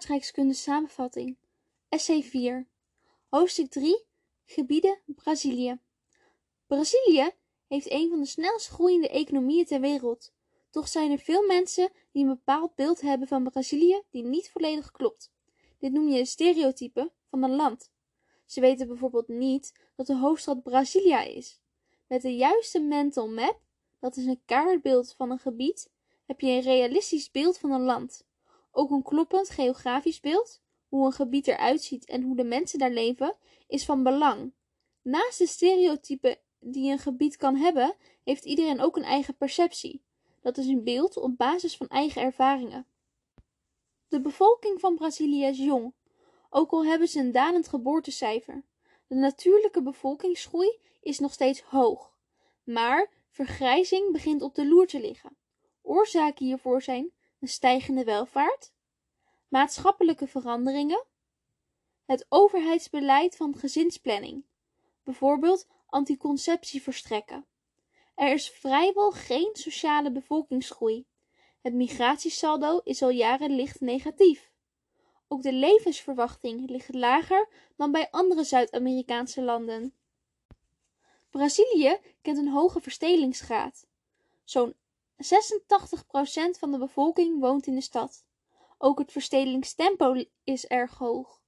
aardrijkskunde samenvatting. Essay 4. Hoofdstuk 3. Gebieden Brazilië. Brazilië heeft een van de snelst groeiende economieën ter wereld. Toch zijn er veel mensen die een bepaald beeld hebben van Brazilië die niet volledig klopt. Dit noem je een stereotype van een land. Ze weten bijvoorbeeld niet dat de hoofdstad Brasilia is. Met de juiste mental map, dat is een kaartbeeld van een gebied, heb je een realistisch beeld van een land. Ook een kloppend geografisch beeld, hoe een gebied eruit ziet en hoe de mensen daar leven, is van belang. Naast de stereotypen die een gebied kan hebben, heeft iedereen ook een eigen perceptie. Dat is een beeld op basis van eigen ervaringen. De bevolking van Brazilië is jong, ook al hebben ze een dalend geboortecijfer. De natuurlijke bevolkingsgroei is nog steeds hoog, maar vergrijzing begint op de loer te liggen. Oorzaken hiervoor zijn een stijgende welvaart, maatschappelijke veranderingen, het overheidsbeleid van gezinsplanning, bijvoorbeeld anticonceptie verstrekken. Er is vrijwel geen sociale bevolkingsgroei. Het migratiesaldo is al jaren licht negatief. Ook de levensverwachting ligt lager dan bij andere Zuid-Amerikaanse landen. Brazilië kent een hoge verstedelingsgraad. Zo'n 86% van de bevolking woont in de stad. Ook het verstedelingstempo is erg hoog.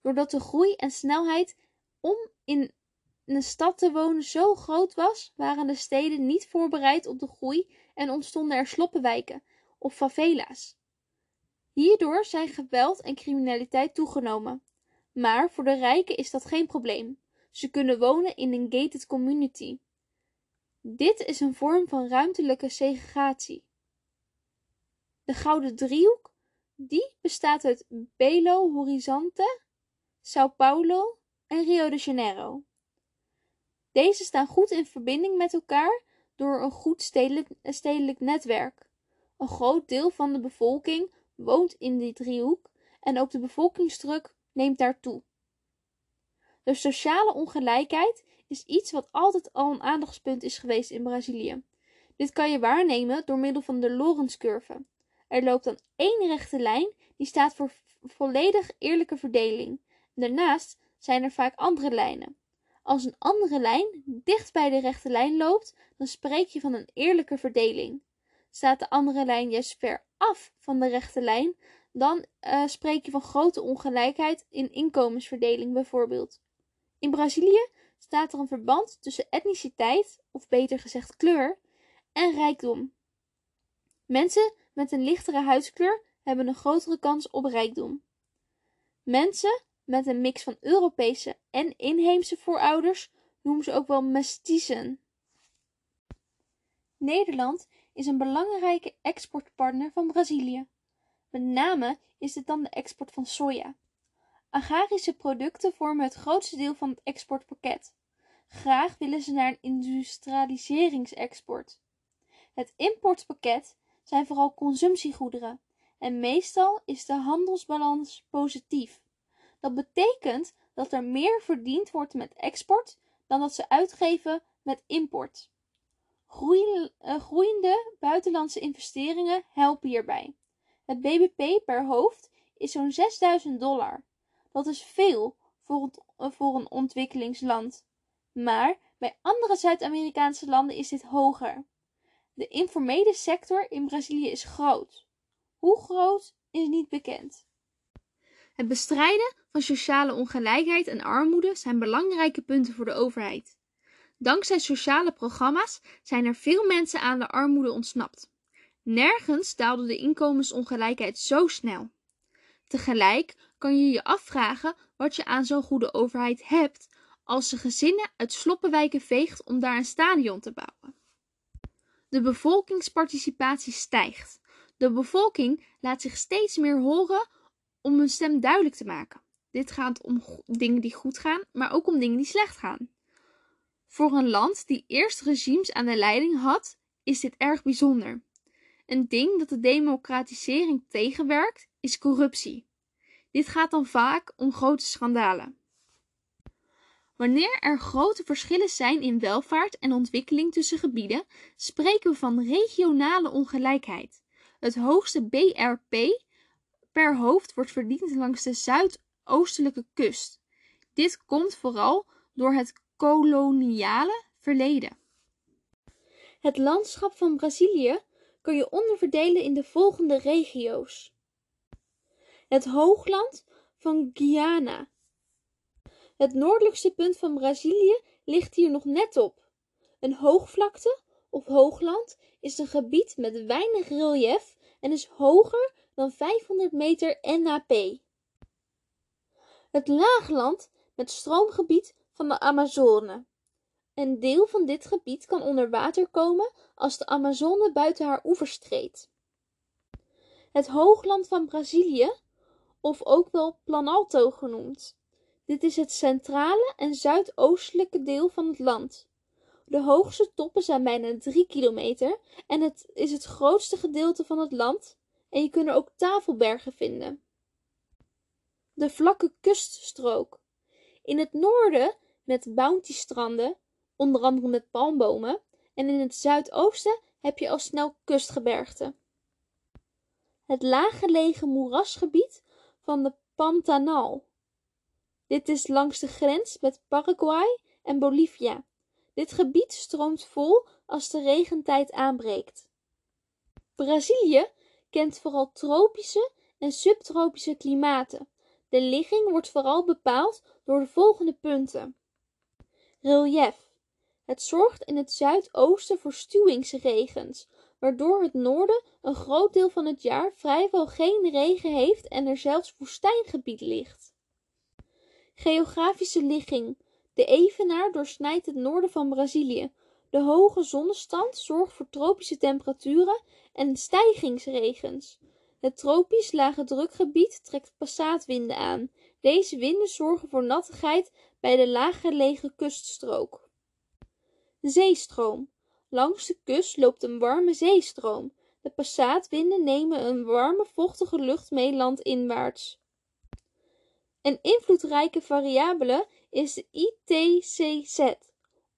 Doordat de groei en snelheid om in een stad te wonen zo groot was, waren de steden niet voorbereid op de groei en ontstonden er sloppenwijken of favela's. Hierdoor zijn geweld en criminaliteit toegenomen. Maar voor de rijken is dat geen probleem. Ze kunnen wonen in een gated community. Dit is een vorm van ruimtelijke segregatie. De Gouden Driehoek, die bestaat uit Belo Horizonte, São Paulo en Rio de Janeiro. Deze staan goed in verbinding met elkaar door een goed stedelijk, stedelijk netwerk. Een groot deel van de bevolking woont in die driehoek en ook de bevolkingsdruk neemt daar toe. De sociale ongelijkheid is iets wat altijd al een aandachtspunt is geweest in Brazilië. Dit kan je waarnemen door middel van de Lorenz-curve. Er loopt dan één rechte lijn die staat voor volledig eerlijke verdeling. Daarnaast zijn er vaak andere lijnen. Als een andere lijn dicht bij de rechte lijn loopt, dan spreek je van een eerlijke verdeling. Staat de andere lijn juist ver af van de rechte lijn, dan uh, spreek je van grote ongelijkheid in inkomensverdeling bijvoorbeeld. In Brazilië staat er een verband tussen etniciteit, of beter gezegd kleur, en rijkdom. Mensen met een lichtere huidskleur hebben een grotere kans op rijkdom. Mensen met een mix van Europese en inheemse voorouders noemen ze ook wel mestiezen. Nederland is een belangrijke exportpartner van Brazilië. Met name is dit dan de export van soja. Agrarische producten vormen het grootste deel van het exportpakket. Graag willen ze naar een industrialiseringsexport. Het importpakket zijn vooral consumptiegoederen en meestal is de handelsbalans positief. Dat betekent dat er meer verdiend wordt met export dan dat ze uitgeven met import. Eh, groeiende buitenlandse investeringen helpen hierbij. Het BBP per hoofd is zo'n 6000 dollar. Dat is veel voor, eh, voor een ontwikkelingsland. Maar bij andere Zuid-Amerikaanse landen is dit hoger. De informele sector in Brazilië is groot. Hoe groot is niet bekend. Het bestrijden van sociale ongelijkheid en armoede zijn belangrijke punten voor de overheid. Dankzij sociale programma's zijn er veel mensen aan de armoede ontsnapt. Nergens daalde de inkomensongelijkheid zo snel. Tegelijk kan je je afvragen wat je aan zo'n goede overheid hebt als ze gezinnen uit sloppenwijken veegt om daar een stadion te bouwen. De bevolkingsparticipatie stijgt. De bevolking laat zich steeds meer horen om hun stem duidelijk te maken. Dit gaat om dingen die goed gaan, maar ook om dingen die slecht gaan. Voor een land die eerst regimes aan de leiding had, is dit erg bijzonder. Een ding dat de democratisering tegenwerkt, is corruptie. Dit gaat dan vaak om grote schandalen. Wanneer er grote verschillen zijn in welvaart en ontwikkeling tussen gebieden, spreken we van regionale ongelijkheid. Het hoogste BRP per hoofd wordt verdiend langs de zuidoostelijke kust. Dit komt vooral door het koloniale verleden. Het landschap van Brazilië kan je onderverdelen in de volgende regio's. Het hoogland van Guyana. Het noordelijkste punt van Brazilië ligt hier nog net op. Een hoogvlakte of hoogland is een gebied met weinig relief en is hoger dan 500 meter NAP. Het laagland met stroomgebied van de Amazone. Een deel van dit gebied kan onder water komen als de Amazone buiten haar oevers treedt. Het hoogland van Brazilië, of ook wel Planalto genoemd. Dit is het centrale en zuidoostelijke deel van het land. De hoogste toppen zijn bijna 3 kilometer en het is het grootste gedeelte van het land en je kunt er ook tafelbergen vinden. De vlakke kuststrook. In het noorden met bounty-stranden, onder andere met palmbomen, en in het zuidoosten heb je al snel kustgebergte. Het laaggelegen moerasgebied van de Pantanal. Dit is langs de grens met Paraguay en Bolivia. Dit gebied stroomt vol als de regentijd aanbreekt. Brazilië kent vooral tropische en subtropische klimaten. De ligging wordt vooral bepaald door de volgende punten. Relief. Het zorgt in het zuidoosten voor stuwingsregens, waardoor het noorden een groot deel van het jaar vrijwel geen regen heeft en er zelfs woestijngebied ligt. Geografische ligging. De evenaar doorsnijdt het noorden van Brazilië. De hoge zonnestand zorgt voor tropische temperaturen en stijgingsregens. Het tropisch lage drukgebied trekt passaatwinden aan. Deze winden zorgen voor nattigheid bij de laaggelegen kuststrook. Zeestroom. Langs de kust loopt een warme zeestroom. De passaatwinden nemen een warme, vochtige lucht mee landinwaarts. Een invloedrijke variabele is de ITCZ,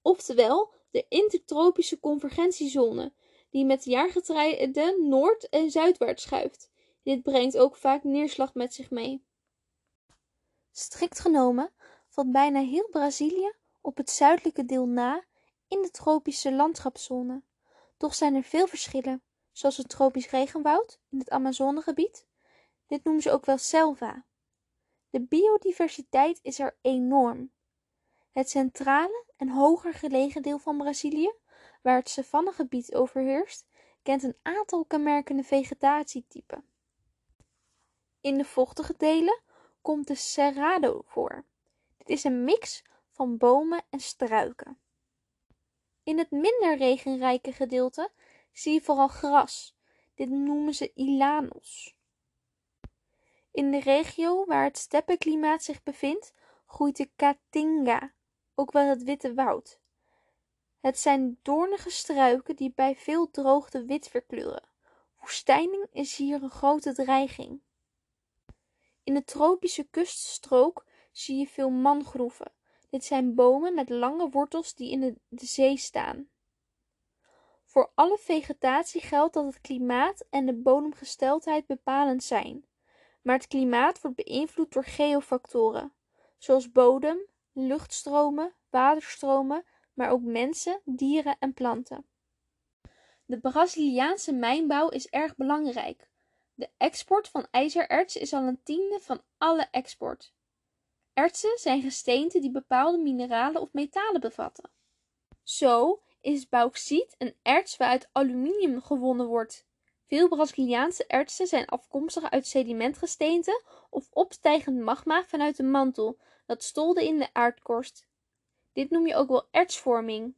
oftewel de intertropische convergentiezone, die met jaargetijden noord- en zuidwaarts schuift. Dit brengt ook vaak neerslag met zich mee. Strikt genomen valt bijna heel Brazilië op het zuidelijke deel na in de tropische landschapszone. Toch zijn er veel verschillen, zoals het tropisch regenwoud in het Amazonegebied. Dit noemen ze ook wel selva. De biodiversiteit is er enorm. Het centrale en hoger gelegen deel van Brazilië, waar het savannegebied overheerst, kent een aantal kenmerkende vegetatietypen. In de vochtige delen komt de cerrado voor. Dit is een mix van bomen en struiken. In het minder regenrijke gedeelte zie je vooral gras. Dit noemen ze ilanos. In de regio waar het steppenklimaat zich bevindt, groeit de caatinga, ook wel het witte woud. Het zijn doornige struiken die bij veel droogte wit verkleuren. Woestijning is hier een grote dreiging. In de tropische kuststrook zie je veel mangroeven. Dit zijn bomen met lange wortels die in de, zee staan. Voor alle vegetatie geldt dat het klimaat en de bodemgesteldheid bepalend zijn. Maar het klimaat wordt beïnvloed door geofactoren, zoals bodem, luchtstromen, waterstromen, maar ook mensen, dieren en planten. De Braziliaanse mijnbouw is erg belangrijk. De export van ijzererts is al een tiende van alle export. Ertsen zijn gesteenten die bepaalde mineralen of metalen bevatten. Zo is bauxiet een erts waaruit aluminium gewonnen wordt. Veel Braziliaanse ertsen zijn afkomstig uit sedimentgesteenten of opstijgend magma vanuit de mantel dat stolde in de aardkorst. Dit noem je ook wel ertsvorming.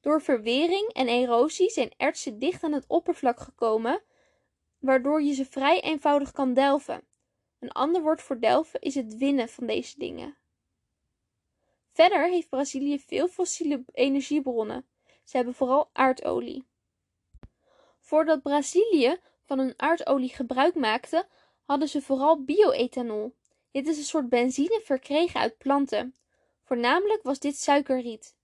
Door verwering en erosie zijn ertsen dicht aan het oppervlak gekomen, waardoor je ze vrij eenvoudig kan delven. Een ander woord voor delven is het winnen van deze dingen. Verder heeft Brazilië veel fossiele energiebronnen. Ze hebben vooral aardolie. Voordat Brazilië van hun aardolie gebruik maakte, hadden ze vooral bioethanol. Dit is een soort benzine verkregen uit planten. Voornamelijk was dit suikerriet.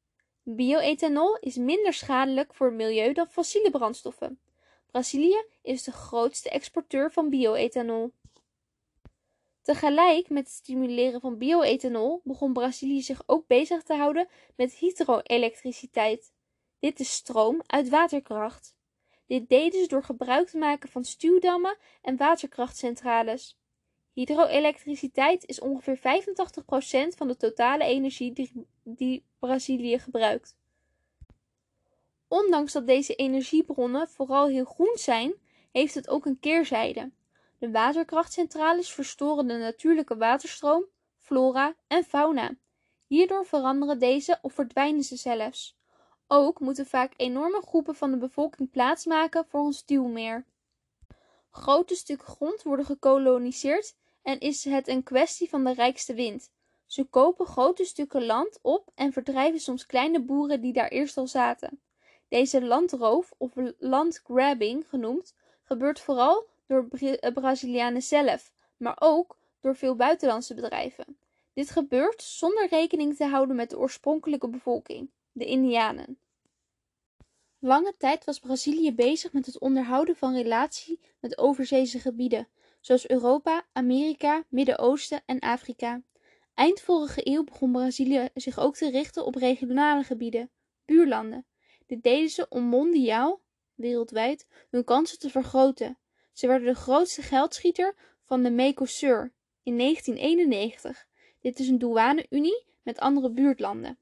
Bioethanol is minder schadelijk voor het milieu dan fossiele brandstoffen. Brazilië is de grootste exporteur van bioethanol. Tegelijk met het stimuleren van bioethanol begon Brazilië zich ook bezig te houden met hydroelektriciteit. Dit is stroom uit waterkracht. Dit deden ze door gebruik te maken van stuwdammen en waterkrachtcentrales. Hydroelektriciteit is ongeveer 85% van de totale energie die, die Brazilië gebruikt. Ondanks dat deze energiebronnen vooral heel groen zijn, heeft het ook een keerzijde. De waterkrachtcentrales verstoren de natuurlijke waterstroom, flora en fauna. Hierdoor veranderen deze of verdwijnen ze zelfs. Ook moeten vaak enorme groepen van de bevolking plaatsmaken voor een stuwmeer. Grote stukken grond worden gekoloniseerd en is het een kwestie van de rijkste wind. Ze kopen grote stukken land op en verdrijven soms kleine boeren die daar eerst al zaten. Deze landroof, of landgrabbing genoemd, gebeurt vooral door eh, Brazilianen zelf, maar ook door veel buitenlandse bedrijven. Dit gebeurt zonder rekening te houden met de oorspronkelijke bevolking, de Indianen. Lange tijd was Brazilië bezig met het onderhouden van relatie met overzeese gebieden, zoals Europa, Amerika, Midden-Oosten en Afrika. Eind vorige eeuw begon Brazilië zich ook te richten op regionale gebieden, buurlanden. Dit deden ze om mondiaal, wereldwijd, hun kansen te vergroten. Ze werden de grootste geldschieter van de Mercosur in 1991. Dit is een douane-unie met andere buurtlanden.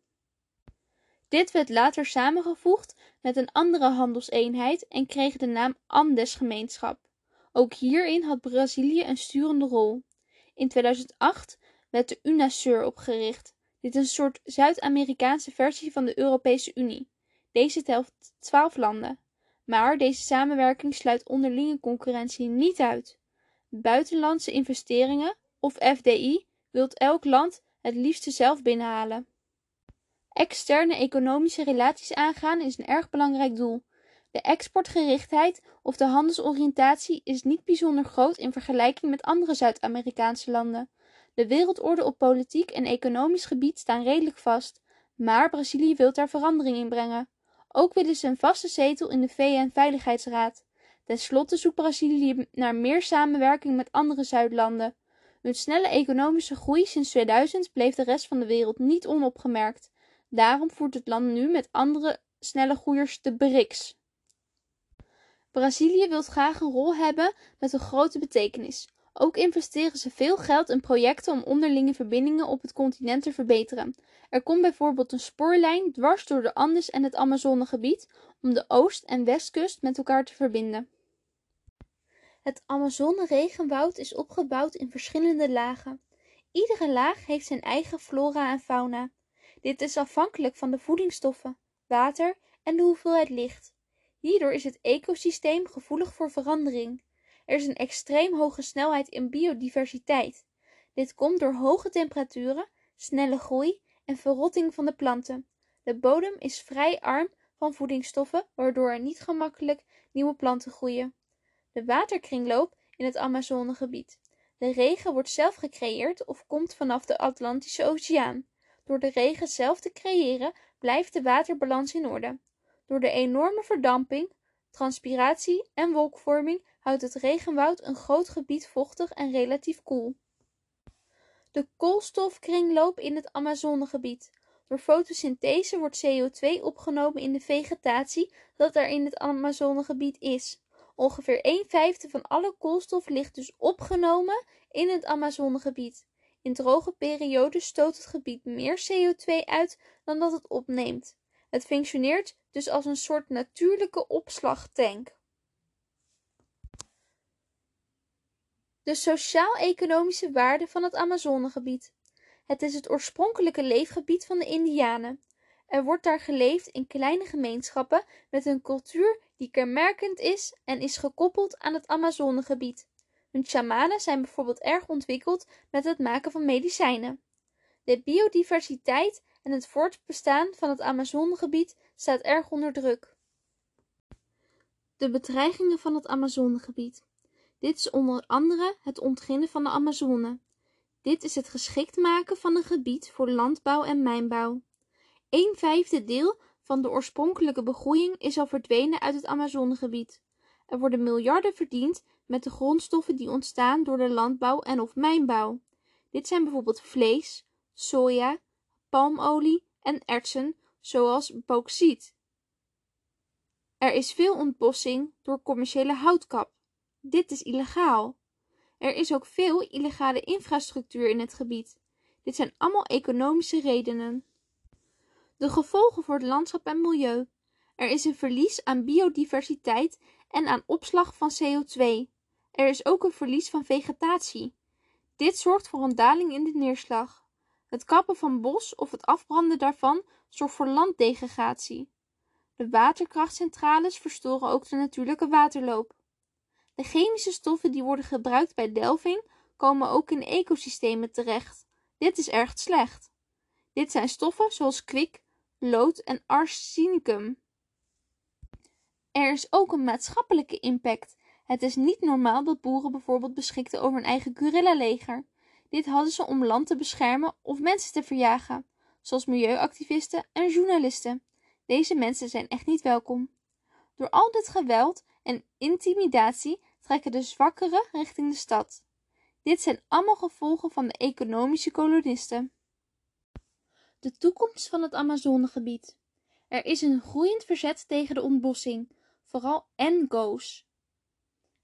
Dit werd later samengevoegd met een andere handelseenheid en kreeg de naam Andesgemeenschap. Ook hierin had Brazilië een sturende rol. In 2008 werd de UNASUR opgericht. Dit is een soort Zuid-Amerikaanse versie van de Europese Unie. Deze telt twaalf landen. Maar deze samenwerking sluit onderlinge concurrentie niet uit. Buitenlandse investeringen, of FDI, wilt elk land het liefste zelf binnenhalen. Externe economische relaties aangaan is een erg belangrijk doel. De exportgerichtheid of de handelsoriëntatie is niet bijzonder groot in vergelijking met andere Zuid-Amerikaanse landen. De wereldorde op politiek en economisch gebied staan redelijk vast, maar Brazilië wil daar verandering in brengen. Ook willen ze een vaste zetel in de VN-veiligheidsraad. Ten slotte zoekt Brazilië naar meer samenwerking met andere Zuidlanden. Hun snelle economische groei sinds 2000 bleef de rest van de wereld niet onopgemerkt. Daarom voert het land nu met andere snelle groeiers de BRICS. Brazilië wil graag een rol hebben met een grote betekenis. Ook investeren ze veel geld in projecten om onderlinge verbindingen op het continent te verbeteren. Er komt bijvoorbeeld een spoorlijn dwars door de Andes en het Amazonegebied om de oost- en westkust met elkaar te verbinden. Het Amazone-regenwoud is opgebouwd in verschillende lagen. Iedere laag heeft zijn eigen flora en fauna. Dit is afhankelijk van de voedingsstoffen, water en de hoeveelheid licht. Hierdoor is het ecosysteem gevoelig voor verandering. Er is een extreem hoge snelheid in biodiversiteit. Dit komt door hoge temperaturen, snelle groei en verrotting van de planten. De bodem is vrij arm van voedingsstoffen, waardoor er niet gemakkelijk nieuwe planten groeien. De waterkringloop in het Amazonegebied. De regen wordt zelf gecreëerd of komt vanaf de Atlantische Oceaan. Door de regen zelf te creëren blijft de waterbalans in orde. Door de enorme verdamping, transpiratie en wolkvorming houdt het regenwoud een groot gebied vochtig en relatief koel. De koolstofkringloop in het Amazonegebied. Door fotosynthese wordt CO2 opgenomen in de vegetatie dat er in het Amazonegebied is. Ongeveer een vijfde van alle koolstof ligt dus opgenomen in het Amazonegebied. In droge perioden stoot het gebied meer CO2 uit dan dat het opneemt. Het functioneert dus als een soort natuurlijke opslagtank. De sociaal-economische waarde van het Amazonegebied. Het is het oorspronkelijke leefgebied van de Indianen. Er wordt daar geleefd in kleine gemeenschappen met een cultuur die kenmerkend is en is gekoppeld aan het Amazonegebied. Hun shamanen zijn bijvoorbeeld erg ontwikkeld met het maken van medicijnen. De biodiversiteit en het voortbestaan van het Amazonegebied staat erg onder druk. De bedreigingen van het Amazonegebied. Dit is onder andere het ontginnen van de Amazone. Dit is het geschikt maken van een gebied voor landbouw en mijnbouw. Een vijfde deel van de oorspronkelijke begroeiing is al verdwenen uit het Amazonegebied. Er worden miljarden verdiend met de grondstoffen die ontstaan door de landbouw en of mijnbouw. Dit zijn bijvoorbeeld vlees, soja, palmolie en ertsen zoals bauxiet. Er is veel ontbossing door commerciële houtkap. Dit is illegaal. Er is ook veel illegale infrastructuur in het gebied. Dit zijn allemaal economische redenen. De gevolgen voor het landschap en milieu. Er is een verlies aan biodiversiteit en aan opslag van CO2. Er is ook een verlies van vegetatie. Dit zorgt voor een daling in de neerslag. Het kappen van bos of het afbranden daarvan zorgt voor landdegradatie. De waterkrachtcentrales verstoren ook de natuurlijke waterloop. De chemische stoffen die worden gebruikt bij delving komen ook in ecosystemen terecht. Dit is erg slecht. Dit zijn stoffen zoals kwik, lood en arsenicum. Er is ook een maatschappelijke impact. Het is niet normaal dat boeren bijvoorbeeld beschikten over een eigen guerrilla-leger. Dit hadden ze om land te beschermen of mensen te verjagen, zoals milieuactivisten en journalisten. Deze mensen zijn echt niet welkom. Door al dit geweld en intimidatie trekken de zwakkeren richting de stad. Dit zijn allemaal gevolgen van de economische kolonisten. De toekomst van het Amazonegebied. Er is een groeiend verzet tegen de ontbossing, vooral NGO's.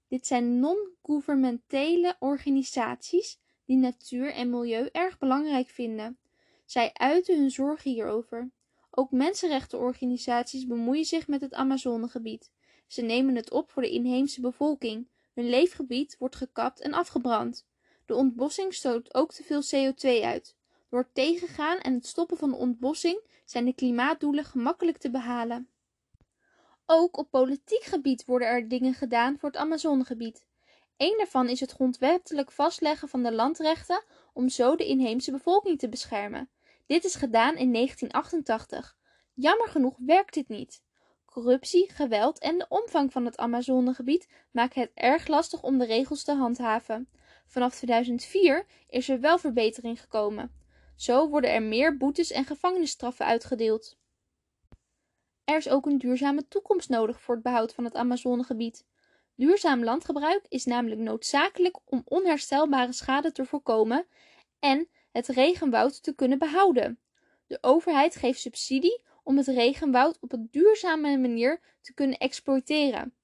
Dit zijn non-governementele organisaties die natuur en milieu erg belangrijk vinden. Zij uiten hun zorgen hierover. Ook mensenrechtenorganisaties bemoeien zich met het Amazonegebied. Ze nemen het op voor de inheemse bevolking. Hun leefgebied wordt gekapt en afgebrand. De ontbossing stoot ook te veel CO2 uit. Door het tegengaan en het stoppen van de ontbossing zijn de klimaatdoelen gemakkelijk te behalen. Ook op politiek gebied worden er dingen gedaan voor het Amazonegebied. Een daarvan is het grondwettelijk vastleggen van de landrechten om zo de inheemse bevolking te beschermen. Dit is gedaan in 1988. Jammer genoeg werkt dit niet. Corruptie, geweld en de omvang van het Amazonegebied maken het erg lastig om de regels te handhaven. Vanaf 2004 is er wel verbetering gekomen. Zo worden er meer boetes en gevangenisstraffen uitgedeeld. Er is ook een duurzame toekomst nodig voor het behoud van het Amazonegebied. Duurzaam landgebruik is namelijk noodzakelijk om onherstelbare schade te voorkomen en het regenwoud te kunnen behouden. De overheid geeft subsidie om het regenwoud op een duurzame manier te kunnen exploiteren.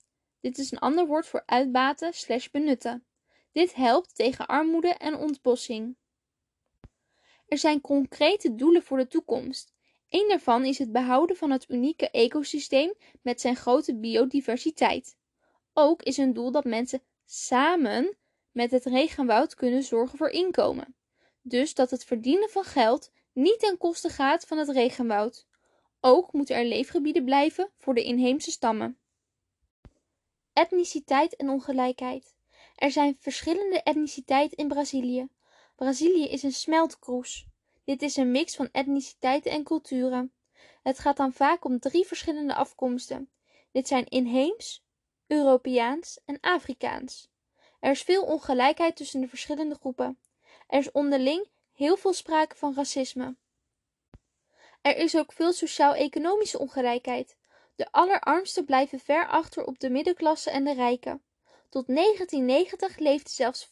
Dit is een ander woord voor uitbaten slash benutten. Dit helpt tegen armoede en ontbossing. Er zijn concrete doelen voor de toekomst. Een daarvan is het behouden van het unieke ecosysteem met zijn grote biodiversiteit. Ook is een doel dat mensen samen met het regenwoud kunnen zorgen voor inkomen. Dus dat het verdienen van geld niet ten koste gaat van het regenwoud. Ook moeten er leefgebieden blijven voor de inheemse stammen. Etniciteit en ongelijkheid. Er zijn verschillende etniciteiten in Brazilië. Brazilië is een smeltkroes. Dit is een mix van etniciteiten en culturen. Het gaat dan vaak om drie verschillende afkomsten. Dit zijn inheems, Europeaans en Afrikaans. Er is veel ongelijkheid tussen de verschillende groepen. Er is onderling heel veel sprake van racisme. Er is ook veel sociaal-economische ongelijkheid. De allerarmsten blijven ver achter op de middenklasse en de rijken. Tot 1990 leefde zelfs 40%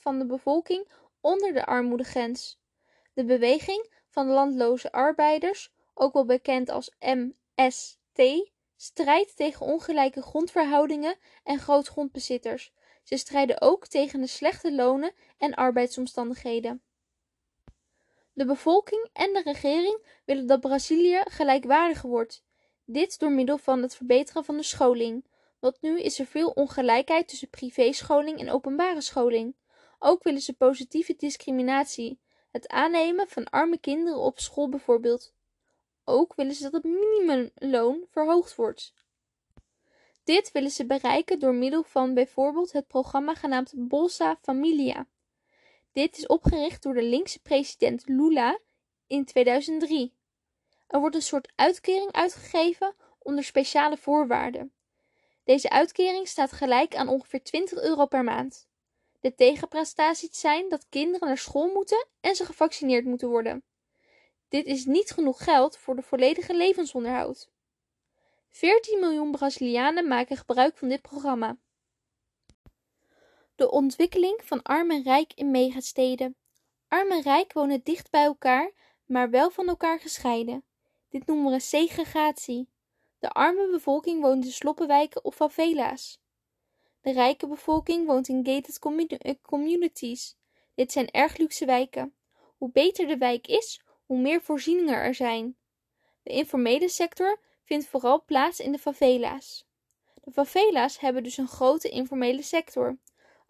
van de bevolking onder de armoedegrens. De beweging van landloze arbeiders, ook wel bekend als MST, strijdt tegen ongelijke grondverhoudingen en grootgrondbezitters. Ze strijden ook tegen de slechte lonen en arbeidsomstandigheden. De bevolking en de regering willen dat Brazilië gelijkwaardiger wordt. Dit door middel van het verbeteren van de scholing. Want nu is er veel ongelijkheid tussen privéscholing en openbare scholing. Ook willen ze positieve discriminatie. Het aannemen van arme kinderen op school bijvoorbeeld. Ook willen ze dat het minimumloon verhoogd wordt. Dit willen ze bereiken door middel van bijvoorbeeld het programma genaamd Bolsa Familia. Dit is opgericht door de linkse president Lula in 2003. Er wordt een soort uitkering uitgegeven onder speciale voorwaarden. Deze uitkering staat gelijk aan ongeveer 20 euro per maand. De tegenprestaties zijn dat kinderen naar school moeten en ze gevaccineerd moeten worden. Dit is niet genoeg geld voor de volledige levensonderhoud. 14 miljoen Brazilianen maken gebruik van dit programma. De ontwikkeling van arm en rijk in megasteden. Arm en rijk wonen dicht bij elkaar, maar wel van elkaar gescheiden. Dit noemen we segregatie. De arme bevolking woont in sloppenwijken of favela's. De rijke bevolking woont in gated eh, communities. Dit zijn erg luxe wijken. Hoe beter de wijk is, hoe meer voorzieningen er zijn. De informele sector vindt vooral plaats in de favela's. De favela's hebben dus een grote informele sector.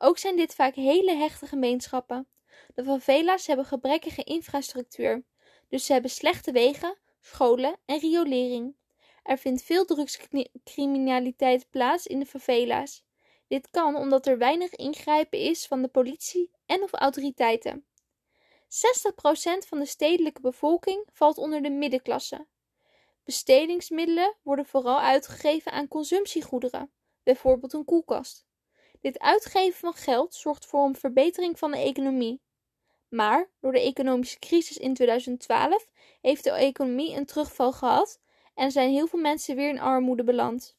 Ook zijn dit vaak hele hechte gemeenschappen. De favela's hebben gebrekkige infrastructuur, dus ze hebben slechte wegen, scholen en riolering. Er vindt veel drugscriminaliteit plaats in de favela's. Dit kan omdat er weinig ingrijpen is van de politie en of autoriteiten. 60% van de stedelijke bevolking valt onder de middenklasse. Bestedingsmiddelen worden vooral uitgegeven aan consumptiegoederen, bijvoorbeeld een koelkast. Dit uitgeven van geld zorgt voor een verbetering van de economie. Maar door de economische crisis in 2012 heeft de economie een terugval gehad en zijn heel veel mensen weer in armoede beland.